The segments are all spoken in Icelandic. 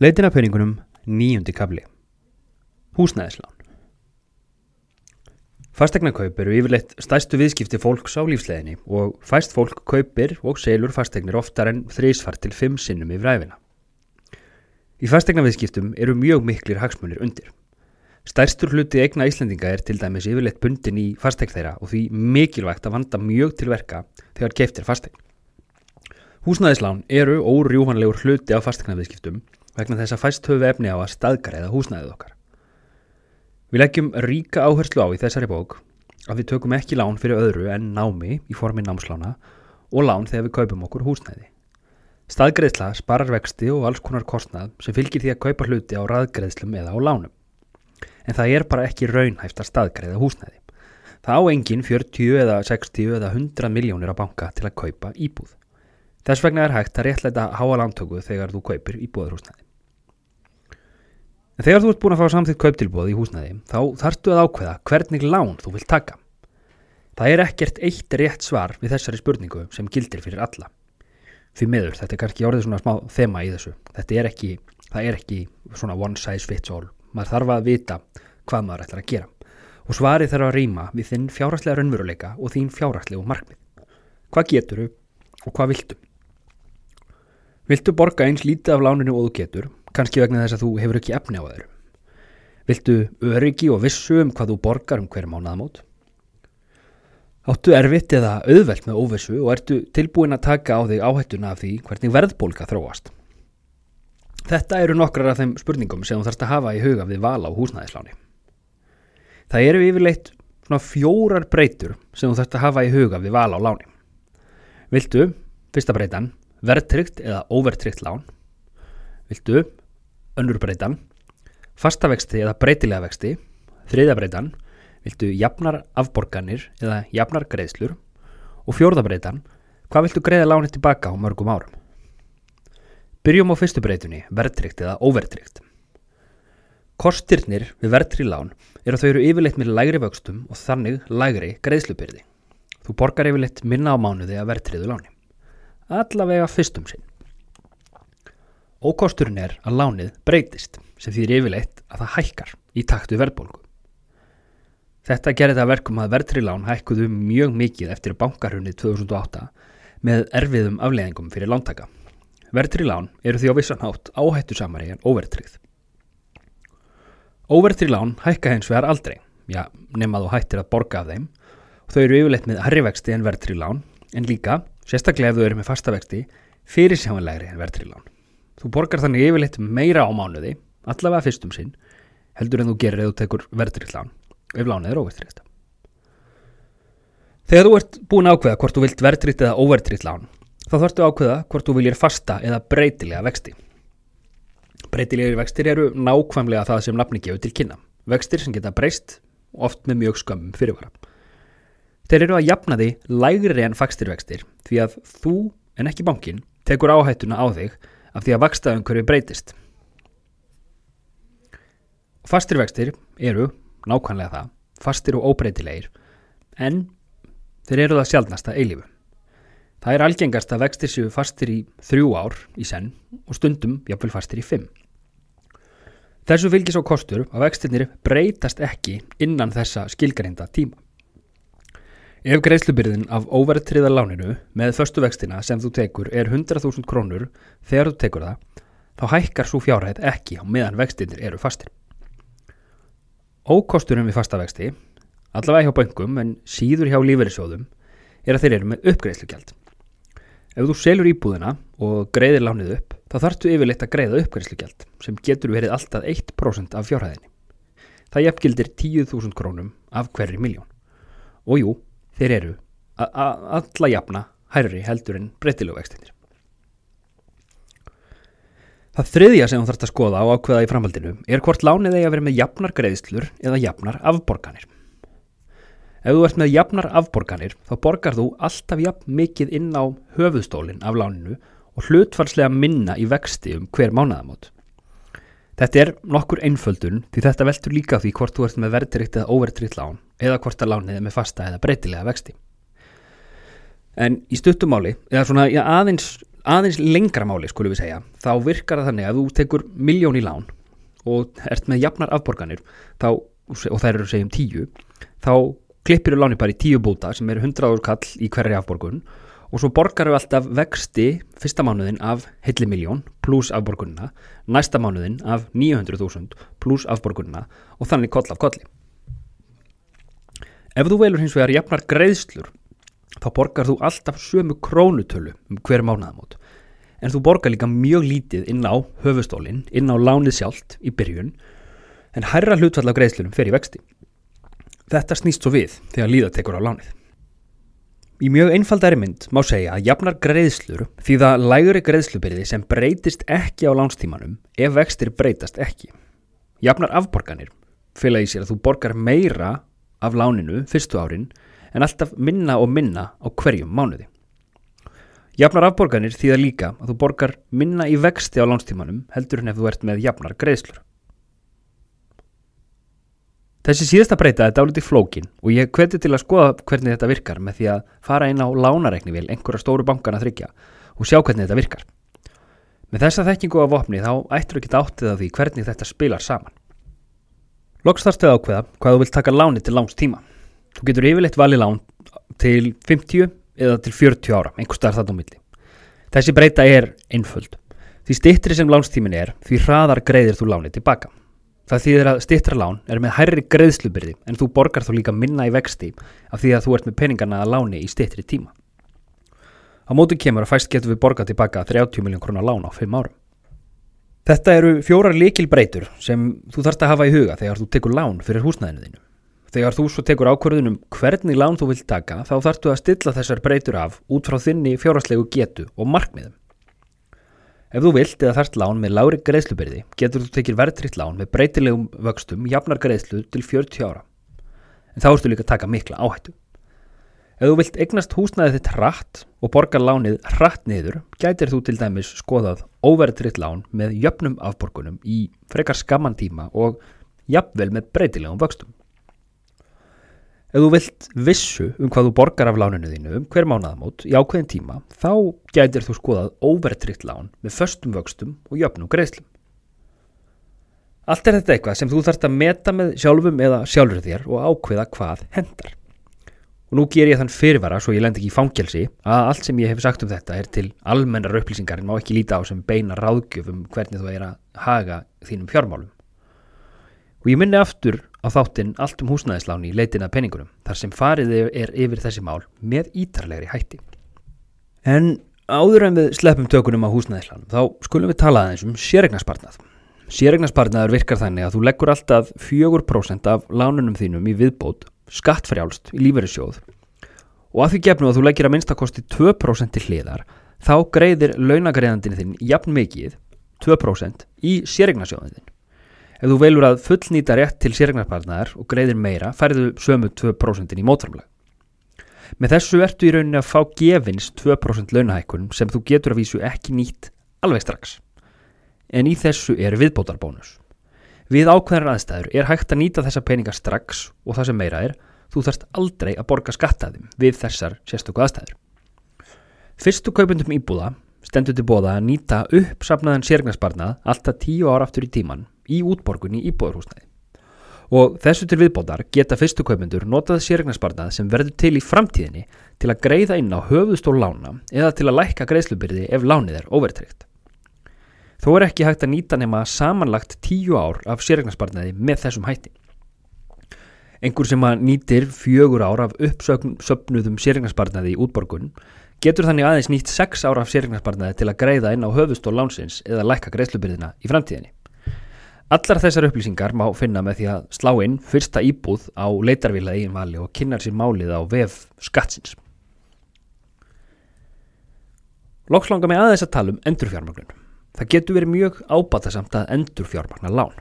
Leitin af peningunum nýjundi kabli. Húsnæðislán. Fastegnarkaup eru yfirleitt stæstu viðskipti fólks á lífsleginni og fæst fólk kaupir og selur fastegnir oftar en þrísfart til fimm sinnum yfir æfina. Í fastegnaviðskiptum eru mjög miklir hagsmunir undir. Stærstur hluti eigna Íslandinga er til dæmis yfirleitt bundin í fastegn þeirra og því mikilvægt að vanda mjög til verka þegar keftir fastegn. Húsnæðislán eru órjúvanlegur hluti af fastegnaviðskiptum vegna þess að fæst höfu efni á að staðgræða húsnæðið okkar. Við leggjum ríka áherslu á í þessari bók að við tökum ekki lán fyrir öðru en námi í formi námslána og lán þegar við kaupum okkur húsnæði. Staðgreðsla sparar vexti og alls konar kostnað sem fylgir því að kaupa hluti á raðgreðslum eða á lánum. En það er bara ekki raunhæft að staðgreða húsnæði. Það á enginn 40 eða 60 eða 100 miljónir á banka til að kaupa íbúð. Þess vegna er hægt að réttleita háa lántöku þegar þú kaupir íbúðarhúsnæði. En þegar þú ert búin að fá samþýtt kauptilbúð í húsnæði þá þarftu að ákveða hvernig lán þú vilt taka. Það er ekkert eitt rétt svar við þessari spurningu sem gildir fyrir alla. Fyrir meður, þetta er kannski orðið svona smá þema í þessu. Þetta er ekki, það er ekki svona one size fits all. Maður þarf að vita hvað maður ætlar að gera. Og svarið þarf að rýma við þinn fjárhastlega raunveruleika og þín fjárhastlegu markmið. Hvað geturu og hvað viltu? Viltu borga eins lítið af láninu og þú getur, kannski vegna þess að þú hefur ekki efni á þeirra? Viltu öryggi og vissu um hvað þú borgar um hver mánaðamót? Áttu erfitt eða auðvelt með óvissu og ertu tilbúin að taka á þig áhættuna af því hvernig verðbólka þróast? Þetta eru nokkrar af þeim spurningum sem þú þarfst að hafa í huga við val á húsnæðisláni. Það eru yfirleitt svona fjórar breytur sem þú þarfst að hafa í huga við val á láni. Viltu, fyrsta breytan, verðtrygt eða óvertrygt lán? Viltu, önnur breytan, fastavexti eða breytilega vexti? Þriðja breytan, viltu jafnar afborganir eða jafnar greiðslur? Og fjórða breytan, hvað viltu greiða lánið tilbaka á mörgum árum? Byrjum á fyrstu breytunni, verðtrygt eða óvertrygt. Kostirnir við verðtri lán er að þau eru yfirleitt með lægri vöxtum og þannig lægri greiðslubyrði. Þú borgar yfirleitt minna á mánuði að verðtriðu láni. Allavega fyrstum sinn. Ókosturinn er að lánið breytist sem þýðir yfirleitt að það hækkar í taktu verðbólgu. Þetta gerir það verkum að verðtri lán hækkuðu mjög mikið eftir bankarhunni 2008 með erfiðum afleðingum fyrir lántaka. Verðtri lán eru því á vissan hátt áhættu samari en óverðtrið. Óverðtri lán hækka hins vegar aldrei, já, nema þú hættir að borga af þeim og þau eru yfirleitt með herrivexti en verðtri lán en líka, sérstaklega ef þau eru með fastavexti, fyrir sjáanlegri en verðtri lán. Þú borgar þannig yfirleitt meira á mánuði, allavega fyrstum sinn, heldur en þú gerir eða þú tekur verðtri lán, ef lánið er óverðtrið. Þegar þú ert búin að ákveða hvort þú vilt verðtritt eða óverðtritt lán, þá þarftu að ákveða hvort þú viljir fasta eða breytilega vexti. Breytilegir vextir eru nákvæmlega það sem nafni gefur til kynna. Vextir sem geta breyst, oft með mjög skömmum fyrirvara. Þeir eru að jafna því lægri en fagstirvextir því að þú, en ekki bankin, tekur áhættuna á þig af því að vakstaðum hverju breytist. Fastirvextir eru, nákvæmlega það, fastir og óbreytilegir, en þeir eru það sjálfnasta eilifu. Það er algengast að vextir séu fastir í þrjú ár í senn og stundum jáfnvel fastir í fimm. Þessu fylgis á kostur að vextirnir breytast ekki innan þessa skilgarinda tíma. Ef greiðslubyrðin af óverðtriða láninu með förstu vextina sem þú tekur er 100.000 krónur þegar þú tekur það, þá hækkar svo fjárhæð ekki á meðan vextirnir eru fastir. Ókosturum við fasta vexti, allavega hjá böngum en síður hjá lífeyrissjóðum, er að þeir eru með uppgreiðslugjald. Ef þú selur íbúðina og greiðir lánið upp, þá þarftu yfirleitt að greiða uppgreiðslugjald sem getur verið alltaf 1% af fjárhæðinni. Það jafngildir 10.000 krónum af hverri miljón. Og jú, þeir eru alla jafna hærri heldur en breytilegu vextinir. Það þriðja sem þú þarfst að skoða á ákveða í framhaldinu er hvort lánið eigi að vera með jafnar greiðslur eða jafnar afborganir. Ef þú ert með jafnar afborganir þá borgar þú alltaf jafn mikið inn á höfuðstólinn af láninu og hlutfarslega minna í vexti um hver mánaðamót. Þetta er nokkur einföldun því þetta veltur líka því hvort þú ert með verðtrikt eða óverðtrikt lán eða hvort að lánið er með fasta eða breytilega vexti. En í stuttumáli, eða svona já, aðeins aðeins lengra máli skulum við segja, þá virkar það þannig að þú tekur miljón í lán og ert með jafnar afborganir þá, og þær eru segjum tíu þá klippir þú láni bara í tíu búta sem eru 100 kall í hverri afborgun og svo borgar við alltaf vexti fyrsta mánuðin af heilli miljón pluss afborgunina, næsta mánuðin af 900.000 pluss afborgunina og þannig koll af kolli. Ef þú velur hins vegar jafnar greiðslur þá borgar þú alltaf sömu krónutölu um hver mánuðamót en þú borgar líka mjög lítið inn á höfustólinn, inn á lánið sjálft í byrjun en hærra hlutfall af greiðslunum fer í vexti. Þetta snýst svo við þegar líða tekur á lánið. Í mjög einfaldari mynd má segja að jafnar greiðslur því það lægri greiðslubyrði sem breytist ekki á lánstímanum ef vextir breytast ekki. Jafnar afborganir fylgja í sér að þú borgar meira af láninu fyrstu árin en alltaf minna og minna á hverjum mánuði. Jafnar afborganir þýða líka að þú borgar minna í vexti á lánstímanum heldur en ef þú ert með jafnar greiðslur. Þessi síðasta breyta er dálítið flókin og ég hveti til að skoða hvernig þetta virkar með því að fara inn á lánareiknivél einhverja stóru bankana þryggja og sjá hvernig þetta virkar. Með þessa þekkingu á vopni þá ættur ekki áttið á því hvernig þetta spilar saman. Loks þarfst þið ákveða hvað þú vilt taka láni til láns tíma. Þú getur yfirleitt valið lán til 50 eða til 40 ára, einhver starf þetta á milli. Þessi breyta er einföld. Því stittri sem lánstímin er, því hraðar greiðir þú láni tilbaka. Það þýðir að stittra lán er með hærri greiðslubyrði en þú borgar þú líka minna í vexti af því að þú ert með peningana að láni í stittri tíma. Á mótu kemur að fæst getur við borgað tilbaka 30 miljón krónar lán á 5 árum. Þetta eru fjórar likil breytur sem þú þarfst að hafa í huga þegar þú tekur lán fyrir húsnæðinu þínu. Þegar þú svo tekur ákvörðunum hvernig lán þú vilt taka þá þarfst þú að stilla þessar breytur af út frá þinni fjórarslegu getu og markmiðum. Ef þú vilt eða þarft lán með lári greiðslubyrði getur þú tekið verðtritt lán með breytilegum vöxtum jafnar greiðslu til 40 ára. En þá ertu líka að taka mikla áhættu. Ef þú vilt eignast húsnæðið þitt hratt og borga lánið hratt niður gætir þú til dæmis skoðað óverðtritt lán með jöfnum afborgunum í frekar skamman tíma og jafnvel með breytilegum vöxtum. Ef þú vilt vissu um hvað þú borgar af láninu þínu um hver mánaðamót í ákveðin tíma þá gætir þú skoðað overtrykt lán með föstum vöxtum og jöfnum greiðslum. Allt er þetta eitthvað sem þú þarfst að meta með sjálfum eða sjálfur þér og ákveða hvað hendar. Og nú ger ég þann fyrirvara svo ég lend ekki í fangelsi að allt sem ég hef sagt um þetta er til almennar upplýsingar en má ekki líta á sem beina ráðgjöfum hvernig þú er að haga þínum fjármálum. Og ég minni aftur á þáttinn allt um húsnæðisláni í leitin að peningunum þar sem farið er yfir þessi mál með ítarlegri hætti. En áður en við sleppum tökunum á húsnæðislánum þá skulum við tala aðeins um sérregnarspartnað. Sérregnarspartnaður virkar þannig að þú leggur alltaf 4% af lánunum þínum í viðbót skattfrjálst í lífeyrissjóð og að því gefnum að þú leggir að minnstakosti 2% til hliðar þá greiðir launagreiðandin þinn jafn mikið 2% í sérregnarsjóðin. Ef þú veilur að fullnýta rétt til sérregnarpartnaðar og greiðir meira, færðu sömu 2% í mótframlega. Með þessu ertu í rauninni að fá gefins 2% launahækkunum sem þú getur að vísu ekki nýtt alveg strax. En í þessu er viðbótarbónus. Við ákveðnar aðstæður er hægt að nýta þessa peninga strax og það sem meira er, þú þarfst aldrei að borga skattaðum við þessar sérstöku aðstæður. Fyrstu kaupundum íbúða stendur til bóða að nýta uppsafnaðan sérgnarsparnað alltaf tíu ára aftur í tíman í útborgunni í íbúðurhúsnæði. Og þessu til viðbótar geta fyrstu kaupendur notað sérgnarsparnað sem verður til í framtíðinni til að greiða inn á höfðustól lána eða til að lækka greiðslubyrði ef lánið er overtryggt. Þó er ekki hægt að nýta nema samanlagt tíu ár af sérgnarsparnaði með þessum hætti. Engur sem að nýtir fjögur ár af uppsöfnuðum sérgnarsparnaði í útborgun getur þannig aðeins nýtt sex ára af sérgnarsparnaði til að greiða inn á höfðustól lánsins eða lækka greiðslubyrðina í framtíðinni. Allar þessar upplýsingar má finna með því að slá inn fyrsta íbúð á leitarvila eigin vali og kynnar sér málið á vef skattsins. Lóks langar mig aðeins að tala um endurfjármagnun. Það getur verið mjög ábatasamt að endurfjármagna lán.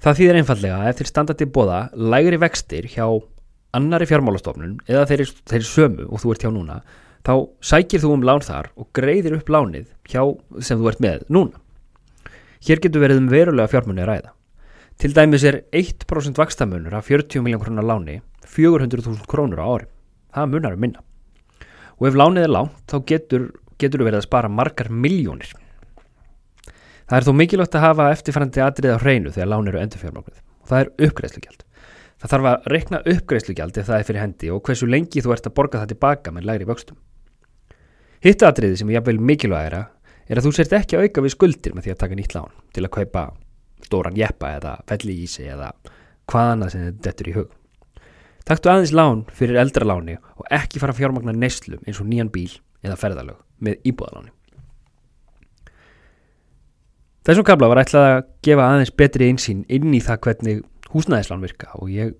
Það þýðir einfallega að ef til bóða lægri vextir hjá annari fjármálastofnun eða þeir, þeir sömu og þú ert hjá núna, þá sækir þú um lán þar og greiðir upp lánið hjá sem þú ert með núna. Hér getur verið um verulega fjármunni að ræða. Til dæmis er 1% vakstamunur af 40 miljón krónar láni 400.000 krónur á ári. Það munar um minna. Og ef lánið er lánt þá getur þú verið að spara margar miljónir. Það er þó mikilvægt að hafa eftirfærandi atrið á hreinu þegar lán eru endurfjármagnuð og það er uppgreiðslugjald. Það þarf að reikna uppgreiðslugjald ef það er fyrir hendi og hversu lengi þú ert að borga það tilbaka með lægri vöxtum. Hitt atriði sem er jafnvel mikilvægara er að þú sért ekki að auka við skuldir með því að taka nýtt lán til að kaupa stóran jeppa eða felli ísi eða hvað annað sem þetta dettur í hug. Takktu aðeins lán fyrir eldra láni og ekki fara fjármagna neyslu eins og nýjan bíl eða ferðalög með íbúðaláni. Þessum kabla var ætlað að gefa aðeins betri einsýn inn í það hvernig húsnæðislán virka og ég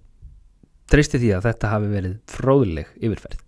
treysti því að þetta hafi verið fróðuleg yfirferð.